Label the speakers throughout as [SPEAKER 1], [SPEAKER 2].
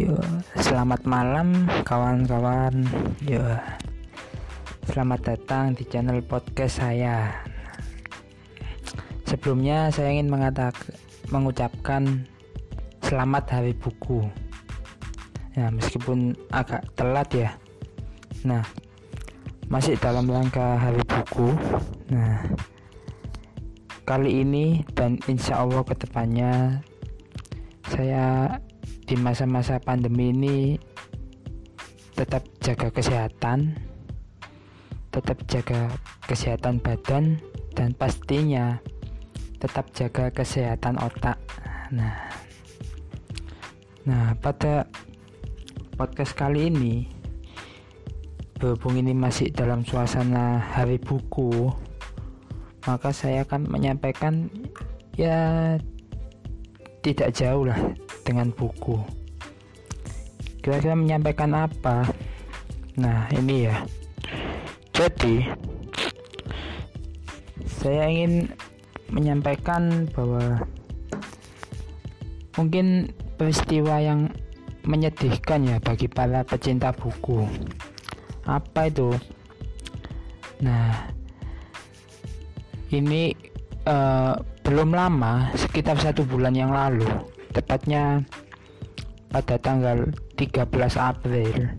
[SPEAKER 1] Yo, selamat malam kawan-kawan. Yo. Selamat datang di channel podcast saya. Sebelumnya saya ingin mengatakan mengucapkan selamat hari buku. Ya, meskipun agak telat ya. Nah, masih dalam rangka hari buku. Nah, kali ini dan insya Allah ke depannya saya di masa-masa pandemi ini tetap jaga kesehatan, tetap jaga kesehatan badan dan pastinya tetap jaga kesehatan otak. Nah, nah pada podcast kali ini berhubung ini masih dalam suasana hari buku, maka saya akan menyampaikan ya tidak jauh lah dengan buku. Kira-kira menyampaikan apa? Nah ini ya. Jadi saya ingin menyampaikan bahwa mungkin peristiwa yang menyedihkan ya bagi para pecinta buku. Apa itu? Nah ini uh, belum lama sekitar satu bulan yang lalu tepatnya pada tanggal 13 April.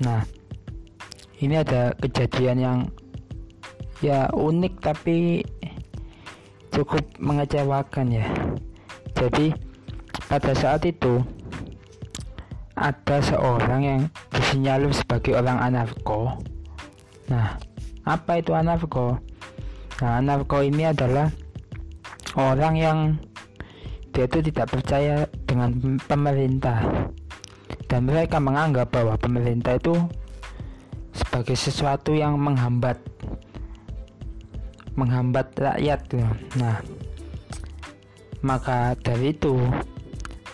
[SPEAKER 1] Nah ini ada kejadian yang ya unik tapi cukup mengecewakan ya. Jadi pada saat itu ada seorang yang disinyalir sebagai orang anarko. Nah apa itu anarko? Nah anarko ini adalah orang yang dia itu tidak percaya dengan pemerintah. Dan mereka menganggap bahwa pemerintah itu sebagai sesuatu yang menghambat menghambat rakyat nah maka dari itu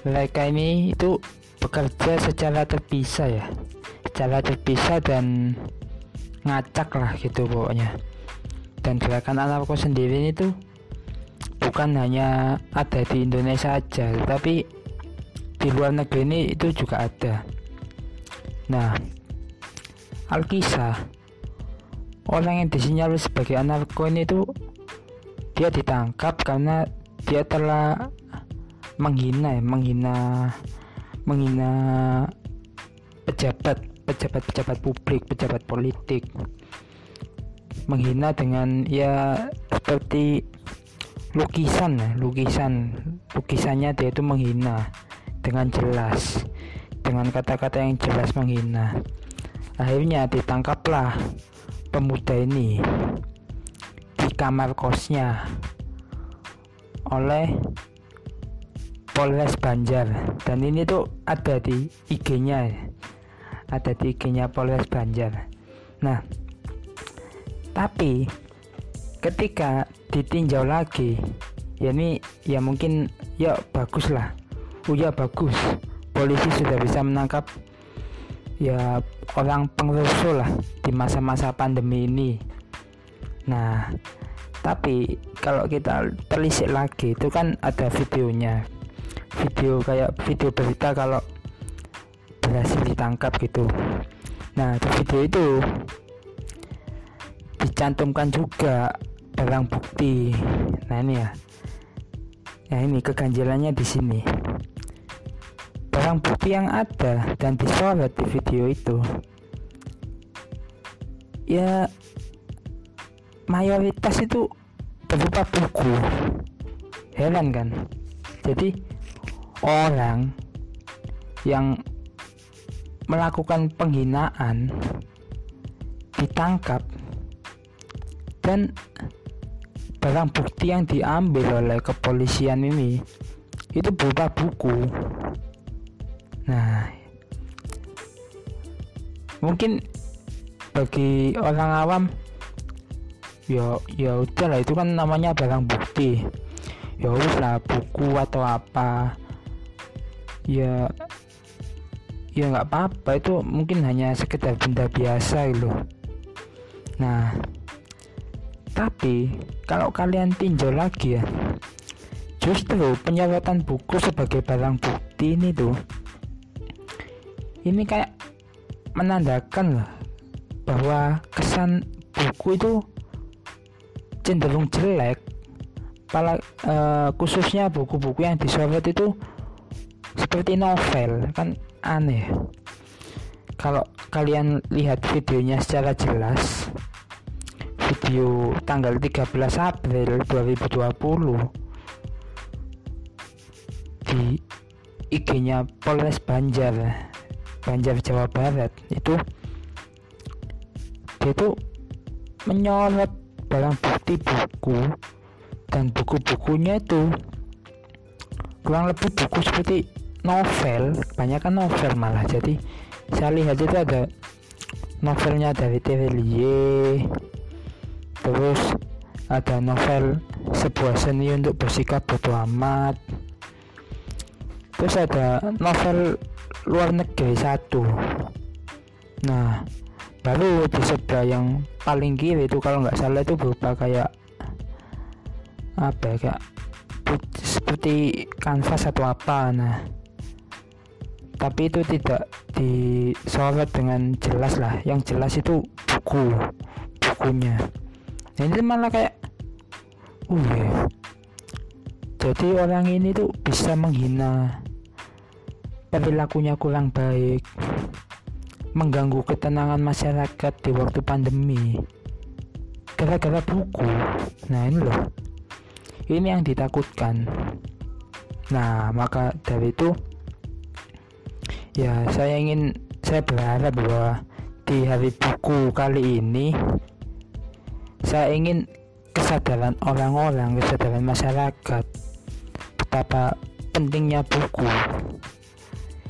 [SPEAKER 1] mereka ini itu bekerja secara terpisah ya. Secara terpisah dan ngacak lah gitu pokoknya. Dan gerakan anarko sendiri itu bukan hanya ada di Indonesia saja tapi di luar negeri ini itu juga ada. Nah Alkisah orang yang disinyalir sebagai anarko ini itu dia ditangkap karena dia telah menghina ya, menghina menghina pejabat pejabat pejabat publik pejabat politik. Menghina dengan ya seperti lukisan lukisan lukisannya dia itu menghina dengan jelas dengan kata-kata yang jelas menghina. Akhirnya ditangkaplah pemuda ini di kamar kosnya oleh Polres Banjar. Dan ini tuh ada di IG-nya ada di IG-nya Polres Banjar. Nah tapi ketika ditinjau lagi ya ini ya mungkin ya bagus lah oh ya bagus. Polisi sudah bisa menangkap ya orang pengrusuh lah di masa-masa pandemi ini. Nah tapi kalau kita telisik lagi itu kan ada videonya. Video kayak video berita kalau berhasil ditangkap gitu. Nah di video itu dicantumkan juga barang bukti. Nah ini ya. Nah ini keganjilannya di sini. Barang bukti yang ada dan disorot di video itu. Ya mayoritas itu berupa buku. Heran kan? Jadi orang yang melakukan penghinaan ditangkap dan barang bukti yang diambil oleh kepolisian ini itu berupa buku. Nah mungkin bagi orang awam ya ya udahlah itu kan namanya barang bukti. Ya lah buku atau apa. Ya ya nggak apa-apa itu mungkin hanya sekedar benda biasa gitu nah tapi kalau kalian tinjau lagi ya, justru penyewatan buku sebagai barang bukti ini tuh ini kayak menandakan lah bahwa kesan buku itu cenderung jelek. Pala, uh, khususnya buku-buku yang disorot itu seperti novel kan aneh. Kalau kalian lihat videonya secara jelas video tanggal 13 April 2020 di IG-nya Polres Banjar Banjar Jawa Barat. Itu dia itu menyorot barang bukti buku dan buku-bukunya itu. Kurang lebih buku seperti novel banyak kan novel malah. Jadi saya lihat itu ada novelnya dari Terelie terus ada novel sebuah seni untuk bersikap bodoh amat. Terus ada novel luar negeri satu. Nah baru di sebelah yang paling kiri itu kalau nggak salah itu berupa kayak apa ya kayak seperti kanvas atau apa. Nah tapi itu tidak disorot dengan jelas lah. Yang jelas itu buku bukunya ini malah kayak uh jadi orang ini tuh bisa menghina perilakunya kurang baik mengganggu ketenangan masyarakat di waktu pandemi gara-gara buku. Nah ini loh. Ini yang ditakutkan. Nah maka dari itu ya saya ingin saya berharap bahwa di hari buku kali ini saya ingin kesadaran orang-orang kesadaran masyarakat betapa pentingnya buku.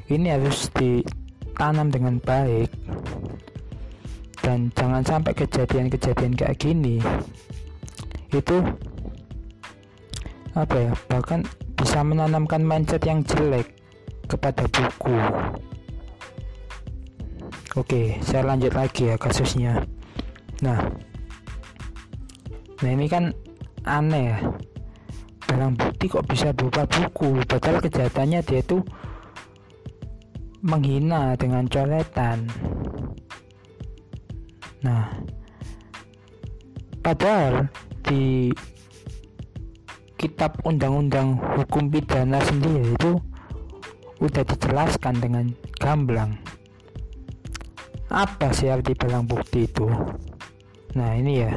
[SPEAKER 1] Ini harus ditanam dengan baik dan jangan sampai kejadian-kejadian kayak gini. Itu apa ya bahkan bisa menanamkan mindset yang jelek kepada buku. Oke saya lanjut lagi ya kasusnya. Nah nah ini kan aneh ya. Barang bukti kok bisa berupa buku? Padahal kejahatannya dia tuh menghina dengan coretan. Nah padahal di kitab undang-undang hukum pidana sendiri itu udah dijelaskan dengan gamblang. Apa sih arti barang bukti itu? Nah ini ya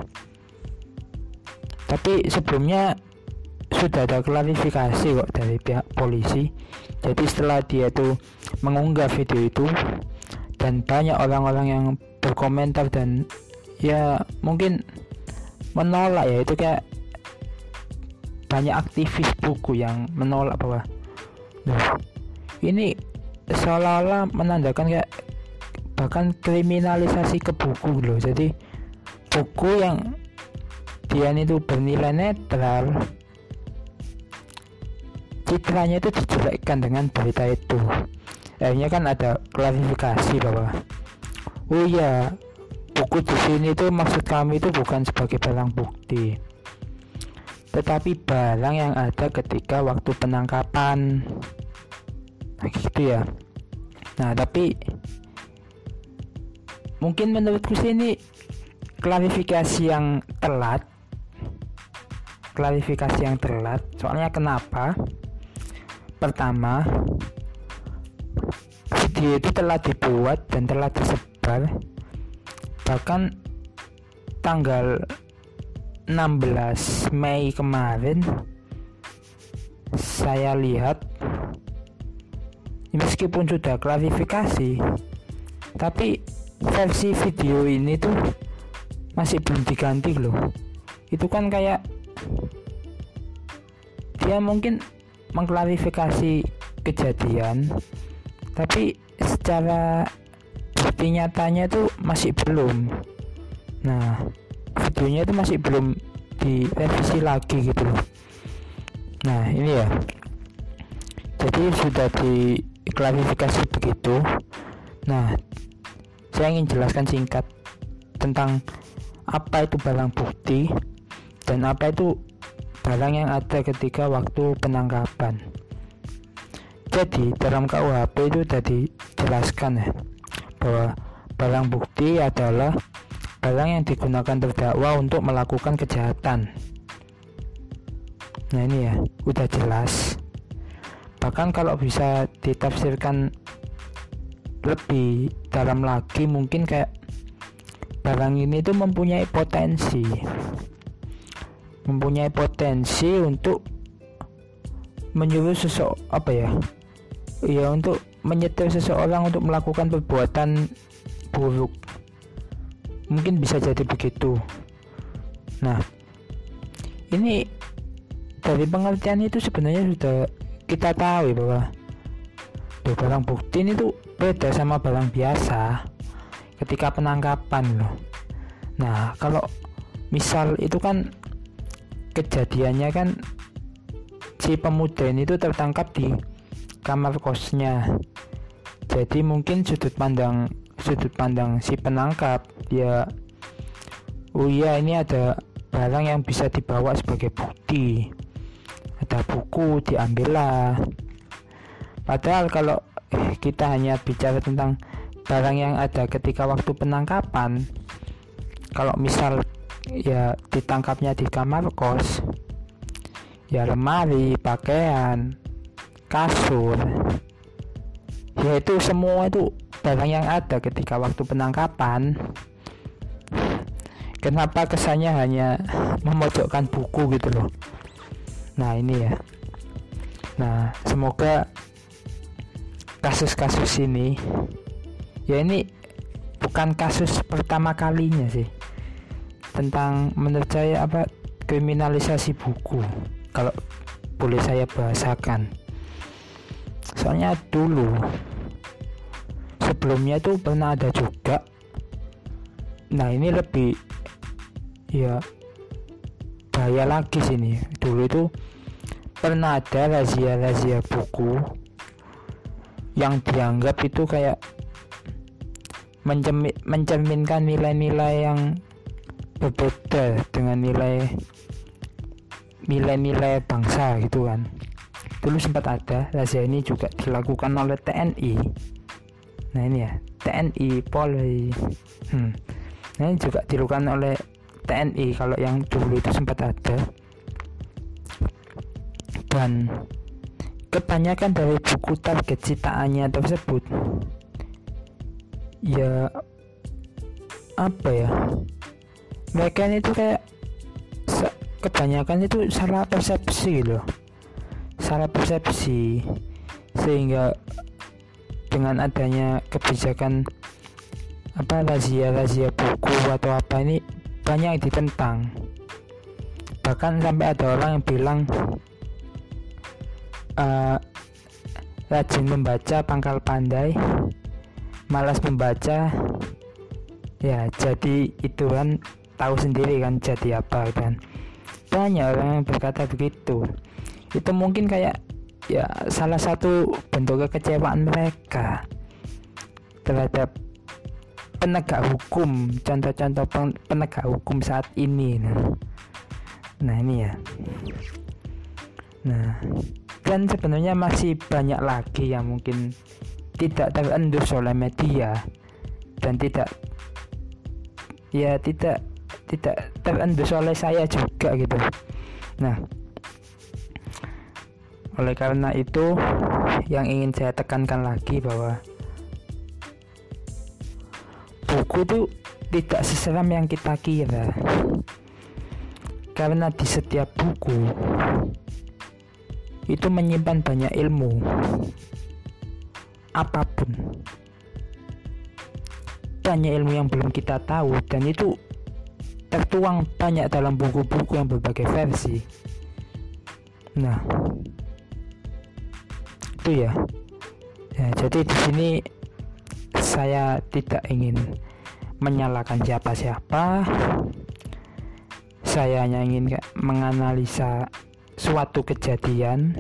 [SPEAKER 1] tapi sebelumnya sudah ada klarifikasi kok dari pihak polisi. Jadi setelah dia itu mengunggah video itu dan banyak orang-orang yang berkomentar dan ya mungkin menolak ya itu kayak banyak aktivis buku yang menolak bahwa nah, ini seolah-olah menandakan kayak bahkan kriminalisasi ke buku loh. Jadi buku yang dia itu bernilai netral citranya itu dijelekkan dengan berita itu. Akhirnya kan ada klarifikasi bahwa oh iya buku di sini itu maksud kami itu bukan sebagai barang bukti tetapi barang yang ada ketika waktu penangkapan. Nah gitu ya. Nah tapi mungkin menurutku sih ini klarifikasi yang telat klarifikasi yang telat soalnya kenapa? Pertama video itu telah dibuat dan telah tersebar bahkan tanggal 16 Mei kemarin. Saya lihat meskipun sudah klarifikasi tapi versi video ini tuh masih belum diganti loh. Itu kan kayak dia mungkin mengklarifikasi kejadian tapi secara bukti nyatanya itu masih belum. Nah videonya itu masih belum direvisi lagi gitu nah ini ya. Jadi sudah diklarifikasi begitu. Nah saya ingin jelaskan singkat tentang apa itu barang bukti dan apa itu barang yang ada ketika waktu penangkapan? Jadi dalam KUHP itu sudah dijelaskan ya bahwa barang bukti adalah barang yang digunakan terdakwa untuk melakukan kejahatan. Nah ini ya udah jelas. Bahkan kalau bisa ditafsirkan lebih dalam lagi mungkin kayak barang ini tuh mempunyai potensi mempunyai potensi untuk menyuruh seseorang apa ya? Ya untuk menyetir seseorang untuk melakukan perbuatan buruk. Mungkin bisa jadi begitu. Nah ini dari pengertian itu sebenarnya sudah kita tahu ya bahwa tuh barang bukti ini tuh beda sama barang biasa ketika penangkapan loh. Nah kalau misal itu kan kejadiannya kan si pemuda ini tuh tertangkap di kamar kosnya. Jadi mungkin sudut pandang sudut pandang si penangkap ya oh iya ini ada barang yang bisa dibawa sebagai bukti. Ada buku diambillah. Padahal kalau kita hanya bicara tentang barang yang ada ketika waktu penangkapan kalau misal ya ditangkapnya di kamar kos. Ya lemari pakaian kasur. Yaitu semua itu barang yang ada ketika waktu penangkapan. Kenapa kesannya hanya memojokkan buku gitu loh? Nah ini ya. Nah semoga kasus-kasus ini ya ini bukan kasus pertama kalinya sih tentang menurut saya apa kriminalisasi buku. Kalau boleh saya bahasakan. Soalnya dulu sebelumnya itu pernah ada juga. Nah ini lebih ya bahaya lagi sini. Dulu itu pernah ada razia-razia buku yang dianggap itu kayak mencerminkan nilai-nilai yang berbeda dengan nilai nilai-nilai bangsa gitu kan. Dulu sempat ada razia ini juga dilakukan oleh TNI nah ini ya TNI Polri. Hmm. nah ini juga dilakukan oleh TNI kalau yang dulu itu sempat ada. Dan kebanyakan dari buku target citaannya tersebut ya apa ya mereka ini tuh kayak kebanyakan itu salah persepsi loh salah persepsi. Sehingga dengan adanya kebijakan apa razia-razia buku atau apa ini banyak ditentang. Bahkan sampai ada orang yang bilang uh, rajin membaca pangkal pandai malas membaca. Ya jadi itu kan tahu sendiri kan jadi apa kan. Banyak orang yang berkata begitu. Itu mungkin kayak ya salah satu bentuk kekecewaan mereka terhadap penegak hukum contoh-contoh penegak hukum saat ini. Nah, nah ini ya. Nah dan sebenarnya masih banyak lagi yang mungkin tidak terendus oleh media dan tidak ya tidak tidak terendus oleh saya juga gitu. Nah oleh karena itu yang ingin saya tekankan lagi bahwa buku itu tidak seseram yang kita kira. Karena di setiap buku itu menyimpan banyak ilmu. Apa pun. Banyak ilmu yang belum kita tahu dan itu tertuang banyak dalam buku-buku yang berbagai versi. Nah, itu ya. Ya, jadi di sini saya tidak ingin menyalahkan siapa-siapa. Saya hanya ingin menganalisa suatu kejadian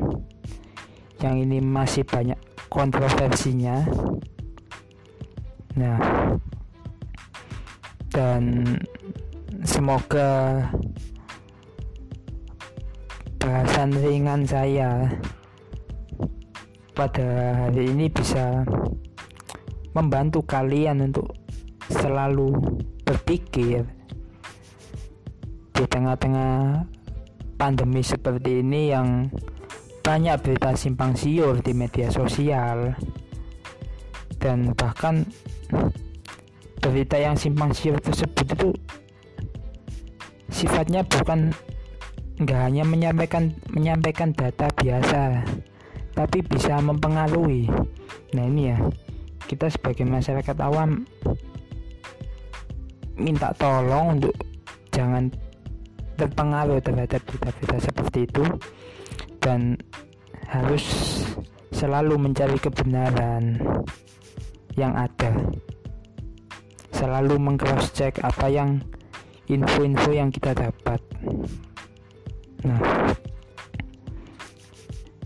[SPEAKER 1] yang ini masih banyak kontroversinya. Nah, dan semoga bahasan ringan saya pada hari ini bisa membantu kalian untuk selalu berpikir di tengah-tengah pandemi seperti ini yang banyak berita simpang siur di media sosial dan bahkan berita yang simpang siur tersebut itu sifatnya bukan nggak hanya menyampaikan menyampaikan data biasa tapi bisa mempengaruhi. Nah ini ya kita sebagai masyarakat awam minta tolong untuk jangan terpengaruh terhadap berita-berita seperti itu dan harus selalu mencari kebenaran yang ada. Selalu mengcross check apa yang info-info yang kita dapat. Nah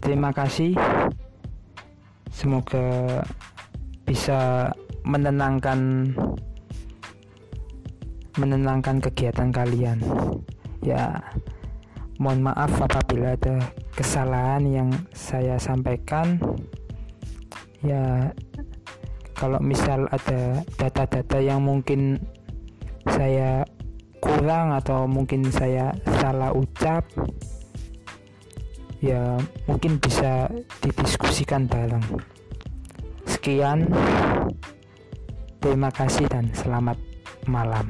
[SPEAKER 1] terima kasih. Semoga bisa menenangkan menenangkan kegiatan kalian. Ya mohon maaf apabila ada kesalahan yang saya sampaikan. Ya kalau misal ada data-data yang mungkin saya kurang atau mungkin saya salah ucap ya mungkin bisa didiskusikan bareng. Sekian. Terima kasih dan selamat malam